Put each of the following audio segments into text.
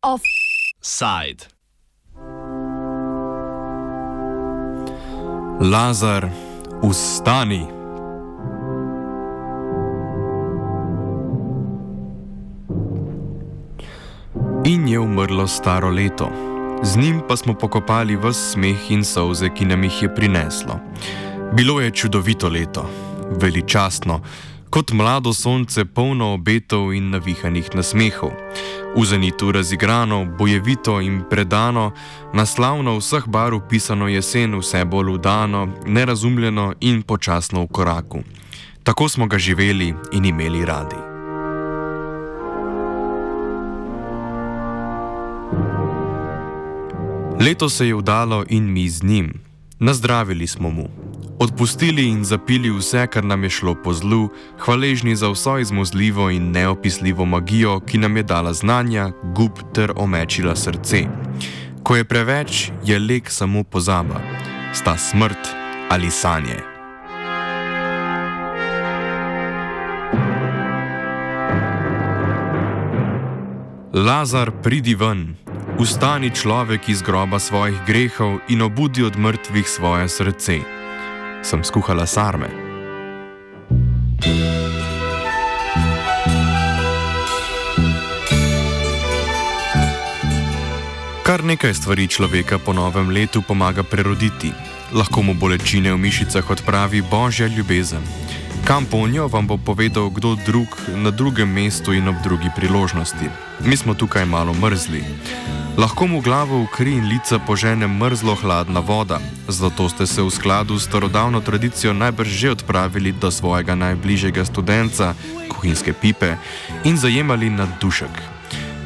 Offside. Lazar, ustani. In je umrlo staro leto. Z njim pa smo pokopali vse smeh in solze, ki nam jih je prineslo. Bilo je čudovito leto, veličastno, kot mlado sonce, polno obetov in navihanih nasmehov. V zenitu razigrano, bojevito in predano, naslavno vseh barv pisano jesen, vse bolj udano, nerazumljeno in počasno v koraku. Tako smo ga živeli in imeli radi. Leto se je vdalo in mi z njim. Nazdravili smo mu. Odpustili in zapili vse, kar nam je šlo po zlu, hvaležni za vso izmuzljivo in neopisljivo magijo, ki nam je dala znanja, gub ter omečila srce. Ko je preveč, je lek samo pozaba, sta smrt ali sanje. Lazar, pridi ven, Vstani človek iz groba svojih grehov in obudi od mrtvih svoje srce. Sem skuhala sarme. Kar nekaj stvari človeka po novem letu pomaga preroditi. Lahko mu bolečine v mišicah odpravi božja ljubezen. Kam po njo vam bo povedal kdo drug na drugem mestu in ob drugi priložnosti. Mi smo tukaj malo mrzli. Lahko mu glavo v kri in lica požene mrzlo hladna voda, zato ste se v skladu s starodavno tradicijo najbrž že odpravili do svojega najbližjega študenta, kuhinjske pipe, in zajemali nad dušek.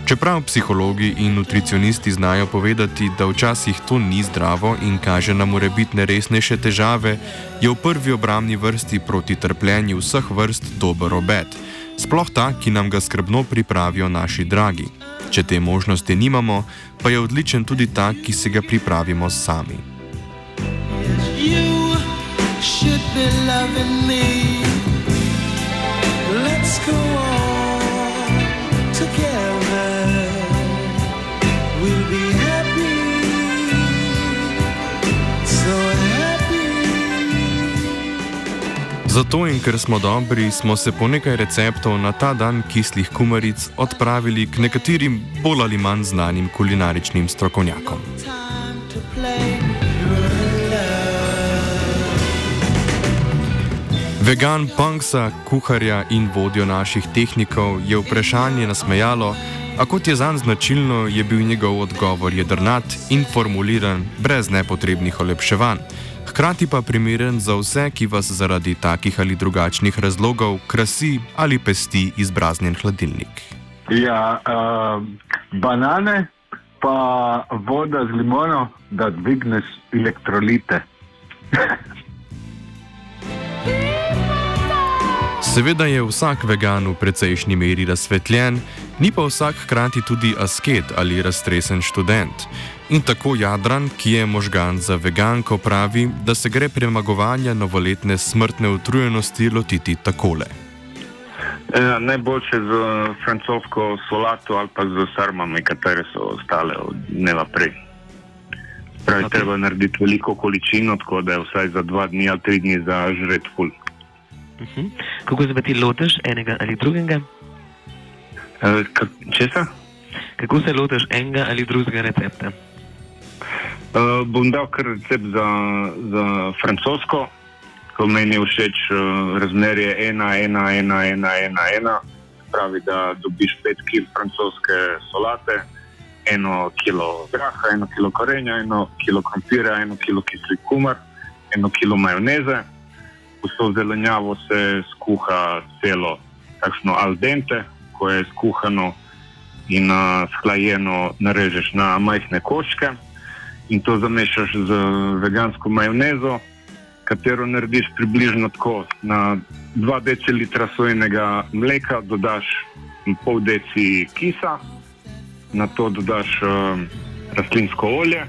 Čeprav psihologi in nutricionisti znajo povedati, da včasih to ni zdravo in kaže na morebitne resnejše težave, je v prvi obramni vrsti proti trpljenju vseh vrst dober obet, sploh ta, ki nam ga skrbno pripravijo naši dragi. Če te možnosti nimamo, pa je odličen tudi ta, ki se ga pripravimo sami. Let's go on Zato in ker smo dobri, smo se po nekaj receptov na ta dan kislih kumaric odpravili k nekaterim bolj ali manj znanim kulinaričnim strokovnjakom. Vegan Punksa, kuharja in vodjo naših tehnikov, je vprašanje nasmejalo, a kot je zanj značilno, je bil njegov odgovor jedrnat in formuliran brez nepotrebnih olepševanj hkrati pa primeren za vse, ki vas zaradi takih ali drugačnih razlogov krasi ali pesti izbraznjen hladilnik. Ja, uh, banane, pa voda z limono, da dvigneš elektrolite. Seveda je vsak vegan v precejšnji meri razsvetljen, ni pa vsak hkrati tudi asket ali raztresen študent. In tako Jadran, ki je možgan za veganko, pravi, da se gre premagovanja novoletne smrtne utrujenosti lotiti takole. E, najboljše z francosko solato ali pa z sarmami, katere so ostale od dneva prej. Pravi, okay. treba narediti veliko količino, tako da je vsaj za dva dni ali tri dni za žret ful. Uh mhm. -huh. Kako se ti lotiš enega ali drugega? E, česa? Kako se lotiš enega ali drugega recepta? Uh, bom dal kar recept za, za francosko, ko meni je všeč uh, razmerje 1, 1, 1, 1, 1, 1. Pravi, da dobiš 5 kg francoske solate, 1 kg graha, 1 kg korenja, 1 kg krompira, 1 kg kisli kumar, 1 kg majoneze. Vso zelenjavo se skuha celo, takšno al dente, ko je skuhano in uh, sklajeno narežeš na majhne koščke in to zamešaš z vegansko majonezo, katero narediš približno tako. Na 2 decilitra sojenega mleka dodaš pol deci kisa, na to dodaš uh, rastlinsko olje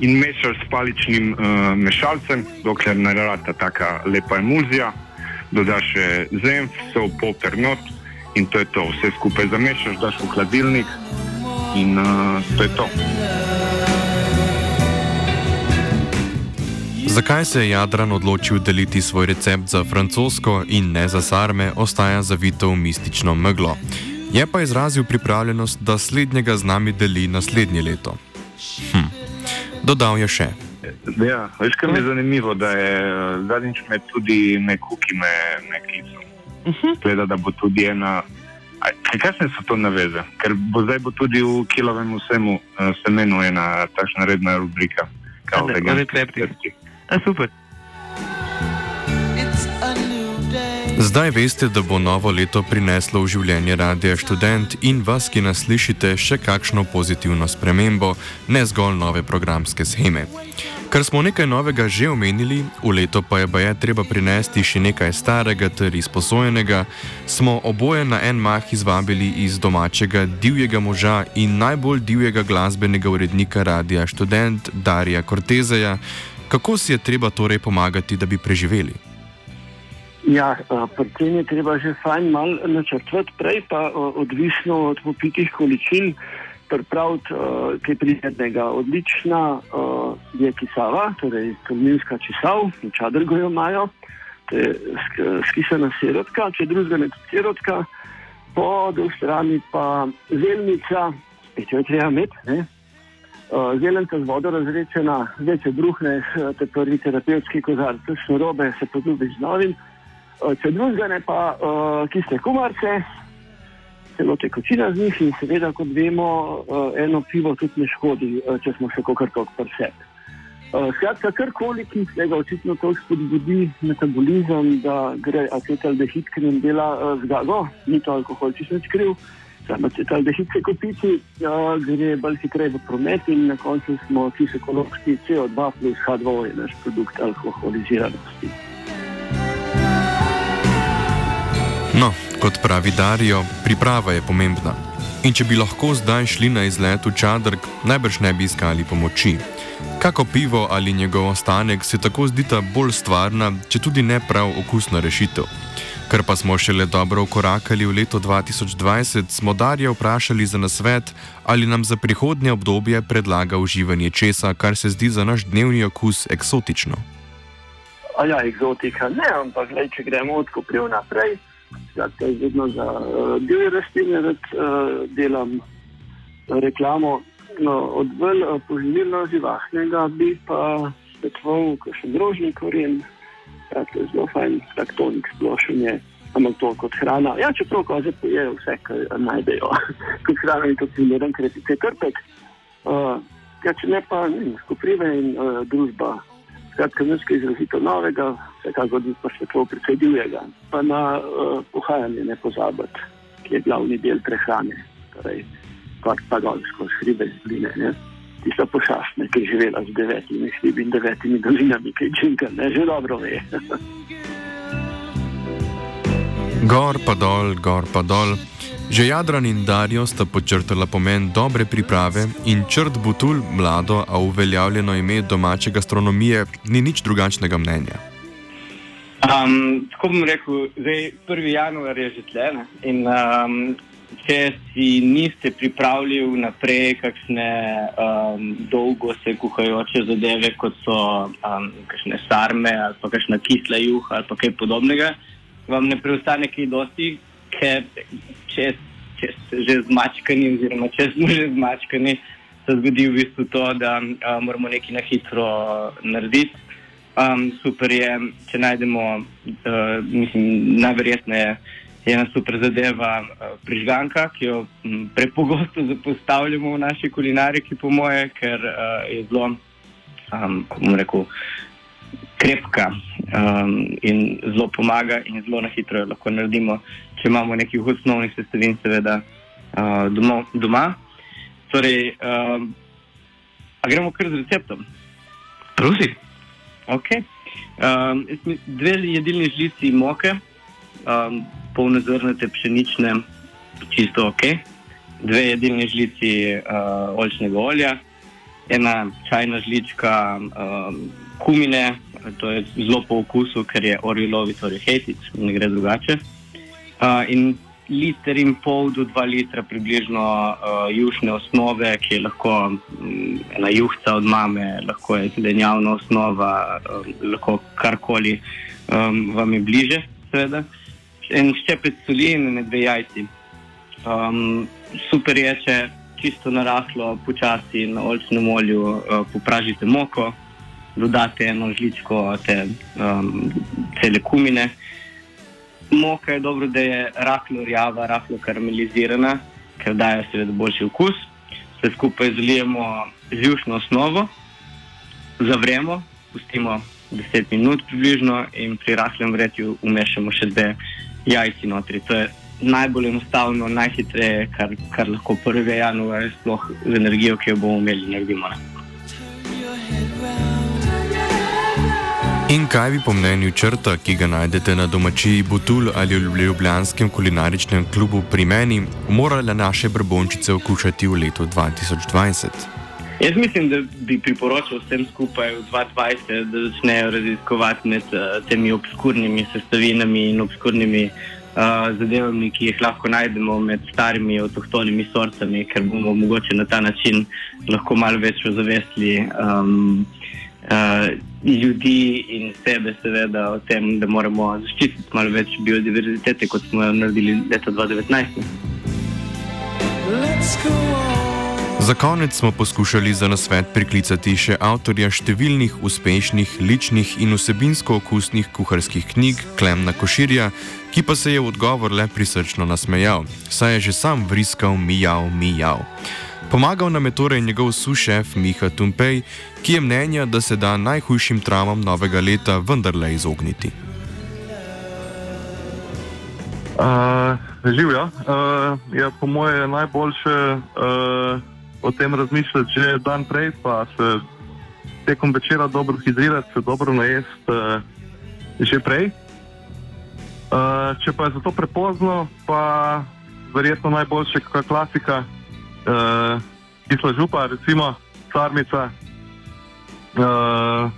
in mešaš s paličnim uh, mešalcem, dokler ne rata taka lepa emulzija. Dodaš še zemlj, sol, poper, not in to je to. Vse skupaj zamešaš, daš v hladilnik in uh, to je to. Zakaj se je Jadran odločil deliti svoj recept za francosko in ne za sarme, ostaja zavito v mistično meglo. Je pa izrazil pripravljenost, da slednjega z nami deli naslednje leto. Hm. Dodal je še. Ja, veš, kar mi je zanimivo, da je eh, zadnjič me tudi nekuki me, me klical. Gleda, da bo tudi ena. Kakšne so to naveze? Ker bo zdaj bo tudi v kilovem vsemu uh, semenu ena takšna redna rubrika. kao A, da, veganski recepti. A, super. Zdaj veste, da bo novo leto prineslo v življenje Radia Student in vas, ki nas slišite, še kakšno pozitivno spremembo, ne zgolj nove programske scheme. Ker smo nekaj novega že omenili, v leto pa je baje treba prinesti še nekaj starega ter izposojenega, smo oboje na en mah izvabili iz domačega divjega moža in najbolj divjega glasbenega urednika Radia Student Darija Cortezeja. Kako si je treba torej pomagati, da bi preživeli? Ja, eh, pri tem je treba že fajn malo načrtovati, prej pa eh, odvisno od popitih količin pripraviti uh, kaj prijetnega. Odlična je kisava, torej tolminska čisav, v čadrgu jo imajo, to je sk- skisana sirotka, če drugega ne tudi sirotka, po drugi strani pa zelnica, spet jo je treba imeti. ne. Uh, Zelenca z vodo razrečena, zdaj če bruhneš, eh, te prvi terapevtski kozarc, kakšne robe se podobiš z novim. Uh, Če drugega ne pa uh, kisle kumarce, celo tekočina z njih in seveda, kot vemo, uh, eno pivo tudi ne škodi, uh, če smo še kakor tok presep. Uh, skratka, karkoli, ki se ga očitno to spodbudi metabolizem, da gre acetaldehid, ki nam dela uh, zgago, ni to alkohol, če sem skril. Sam acetaldehid se kopiči, uh, gre bolj hitreje v promet in na koncu smo čisto ekološki CO2 plus H2 je naš produkt alkoholiziranosti. No, kot pravi Darijo, priprava je pomembna. In če bi lahko zdaj šli na izlet v Čadrk, najbrž ne bi iskali pomoči. Kako pivo ali njegov ostanek se tako zdita bolj stvarna, če tudi ne prav okusna rešitev. Ker pa smo šele dobro ukorakali v leto 2020, smo Darja vprašali za nasvet, ali nam za prihodnje obdobje predlaga uživanje česa, kar se zdi za naš dnevni okus eksotično. A ja, eksotika ne, ampak gled, če gremo od kopriv naprej, skratka, jaz vedno za uh, divje rastline rad uh, delam reklamo. No, od bolj uh, poživljeno živahnega bi pa svetoval kakšen drožni koren, skratka, zelo fajn, tak tonik splošen je. Ampak to kot hrana. Ja, čeprav koze pojejo vse, kar najdejo. kot hrana in kot primeren krepite krpek. Uh, ja, če ne pa ne, vem, koprive in uh, družba Skratka, nekaj izrazito novega, vsekakor bi pa še to precej divjega. Pa na uh, pohajanje ne pozabiti, ki je glavni del prehrane, torej pa, pa dol skozi hribe zline. Ne? Tista pošastna, ki je živela z devetimi hribi in devetimi dolinami, ki je džinka, ne že dobro ve. Gor pa dol, gor pa dol. Že Jadran in Darijo sta počrtala pomen dobre priprave in črt Butul, mlado, a uveljavljeno ime domače gastronomije, ni nič drugačnega mnenja. Um, tako bom rekel, zdaj 1. januar je že tle. ne, In um, če si niste pripravili vnaprej kakšne um, dolgo se kuhajoče zadeve, kot so um, kakšne sarme ali pa kakšna kisla juha ali pa kaj podobnega, vam ne preostane kaj dosti, ker če, če ste že zmačkani, oziroma če smo že zmačkani, se zgodi v bistvu to, da uh, moramo nekaj na hitro narediti. Um, super je, če najdemo, uh, mislim, najverjetneje je ena super zadeva uh, prižganka, ki jo m, prepogosto zapostavljamo v naši kulinariki, po moje, ker uh, je zelo, um, kako rekel, krepka um, in zelo pomaga, in zelo na hitro jo lahko naredimo, če imamo nekih osnovnih sestavin, seveda, uh, doma. doma. Torej, um, a gremo kar z receptom. Prosi. Okay. Um, dve jedilni žlici moke, um, polnozrnate pšenične, čisto ok, dve jedilni žlici uh, oljčnega olja, ena čajna žlička um, kumine, to je zelo po okusu, ker je orilovi, torej hetic, ne gre drugače. Uh, in liter in pol do dva litra približno uh, jušne osnove, ki je lahko um, ena juhca od mame, lahko je zelenjavna osnova, um, lahko karkoli um, vam je bliže, seveda. En ščepec soli in dve jajci. Um, super je, če čisto narahlo, počasi na olčnem olju uh, popražite moko, dodate eno žličko te um, cele kumine. Moka je dobro, da je rahlo rjava, rahlo karamelizirana, ker daje seveda boljši okus. Vse skupaj zalijemo z jušno osnovo, zavremo, pustimo 10 minut približno in pri rahlem vretju umešamo še dve jajci notri. To je najbolj enostavno, najhitreje, kar, kar lahko 1. januarja, sploh z energijo, ki jo bomo imeli, naredimo. Ne? In kaj bi po mnenju črta, ki ga najdete na domačiji Butul ali v Ljubljanskem kulinaričnem klubu pri meni, morale naše brbončice okušati v letu 2020? Jaz mislim, da bi priporočil vsem skupaj v 2020, da začnejo raziskovati med uh, temi obskurnimi sestavinami in obskurnimi uh, zadevami, ki jih lahko najdemo med starimi avtohtonimi sortami, ker bomo mogoče na ta način lahko malo več ozavestili um, uh, ljudi in sebe, seveda, o tem, da moramo zaščititi malo več biodiverzitete, kot smo jo naredili leta 2019. Za konec smo poskušali za nasvet priklicati še avtorja številnih uspešnih, ličnih in vsebinsko okusnih kuharskih knjig Klemna Koširja, ki pa se je v odgovor le prisrčno nasmejal, saj je že sam vriskal mijav, mijav. Pomagal nam je torej njegov sušef Miha Tumpej, ki je mnenja, da se da najhujšim travmam novega leta vendarle izogniti. Uh, Živijo. Uh, je po moje najboljše uh, o tem razmišljati že dan prej, pa se tekom večera dobro hidrirati, se dobro najesti uh, že prej. Uh, če pa je za to prepozno, pa verjetno najboljše, kakšna klasika, uh, kisla župa, recimo sarmica. Uh,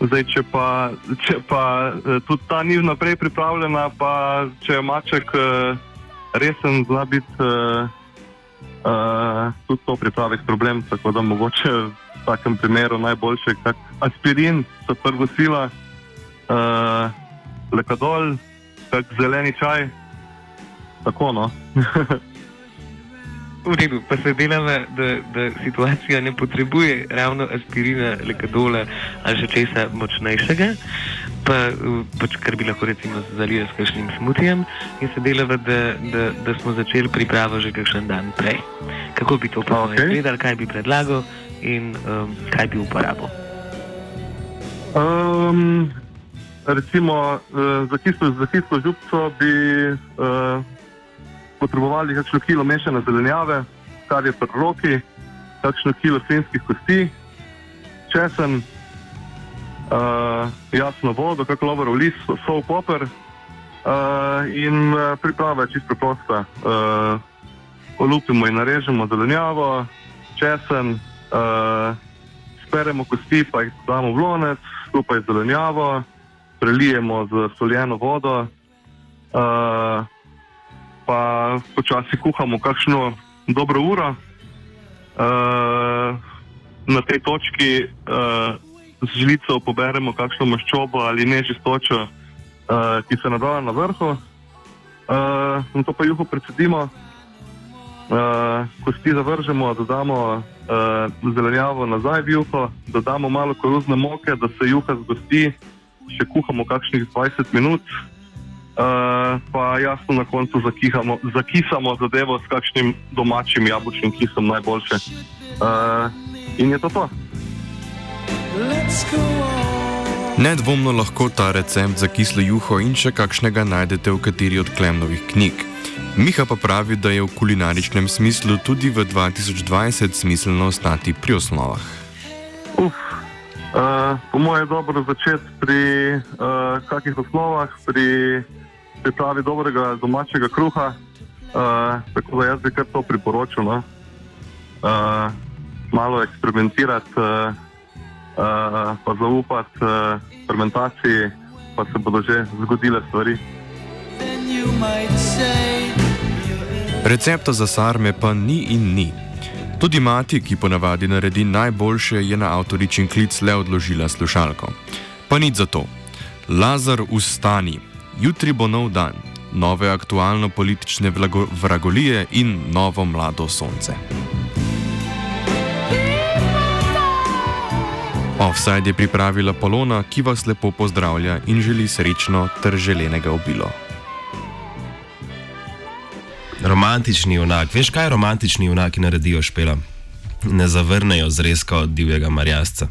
zdaj, če pa, če pa tudi ta ni vnaprej pripravljena, pa če je maček resen, zna biti uh, tudi to pripraviti problem. Tako da mogoče v takem primeru najboljše, kak aspirin, so prvo sila, uh, lekadol, kak zeleni čaj. Tako no. V redu, pa se delava, da, da situacija ne potrebuje ravno aspirina, lekadola ali še česa močnejšega, pa, pač kar bi lahko recimo zalili s kakšnim smutijem, in se delava, da, da, da smo začeli pripravo že kakšen dan prej. Kako bi to pa Okay. izgledalo, kaj bi predlagal in um, kaj bi uporabil. Um, recimo uh, za kislo, za kislo župco bi uh, potrebovali kakšno kilo mešane zelenjave, kar je pri roki, kakšno kilo svinskih kosti, česen, uh, jasno vodo, kakšno lovorov list, sol, poper. Uh, in uh, priprava je čisto preprosta. Uh, olupimo in narežemo zelenjavo, česen, uh, speremo kosti, pa jih damo v lonec, skupaj z zelenjavo, prelijemo z soljeno vodo, uh, pa počasi kuhamo kakšno dobro uro. Uh, na tej točki uh, z žlico poberemo kakšno maščobo ali nečistočo, uh, ki se nadaja na vrhu. Uh, to pa juho predsedimo, uh, kosti zavržemo, dodamo uh, zelenjavo nazaj v juho, dodamo malo koruzne moke, da se juha zgosti, še kuhamo kakšnih 20 minut. Uh, pa jasno na koncu zakihamo, zakisamo zadevo s kakšnim domačim jabolčnim kisom najboljše. Uh, in je to to. Nedvomno lahko ta recept za kislo juho in še kakšnega najdete v kateri od Klemnovih knjig. Miha pa pravi, da je v kulinaričnem smislu tudi v 2020 smiselno ostati pri osnovah. Uf, uh, po mojem je dobro začeti pri uh, kakih osnovah, pri pripravi dobrega domačega kruha. Uh, tako da jaz bi kar to priporočil. No? Uh, malo eksperimentirati, uh, pa zaupati uh, fermentaciji, pa se bodo že zgodile stvari. Recepta za sarme pa ni in ni. Tudi mati, ki ponavadi naredi najboljše, je na avtoričin klic le odložila slušalko. Pa nič za to. Lazar, ustani, jutri bo nov dan, nove aktualno-politične vragolije in novo mlado sonce. Offside je pripravila Polona, ki vas lepo pozdravlja in želi srečno ter želenega obilo. Romantični junak, veš kaj romantični junaki naredijo špela? Ne zavrnejo zrezka od divjega marjasca.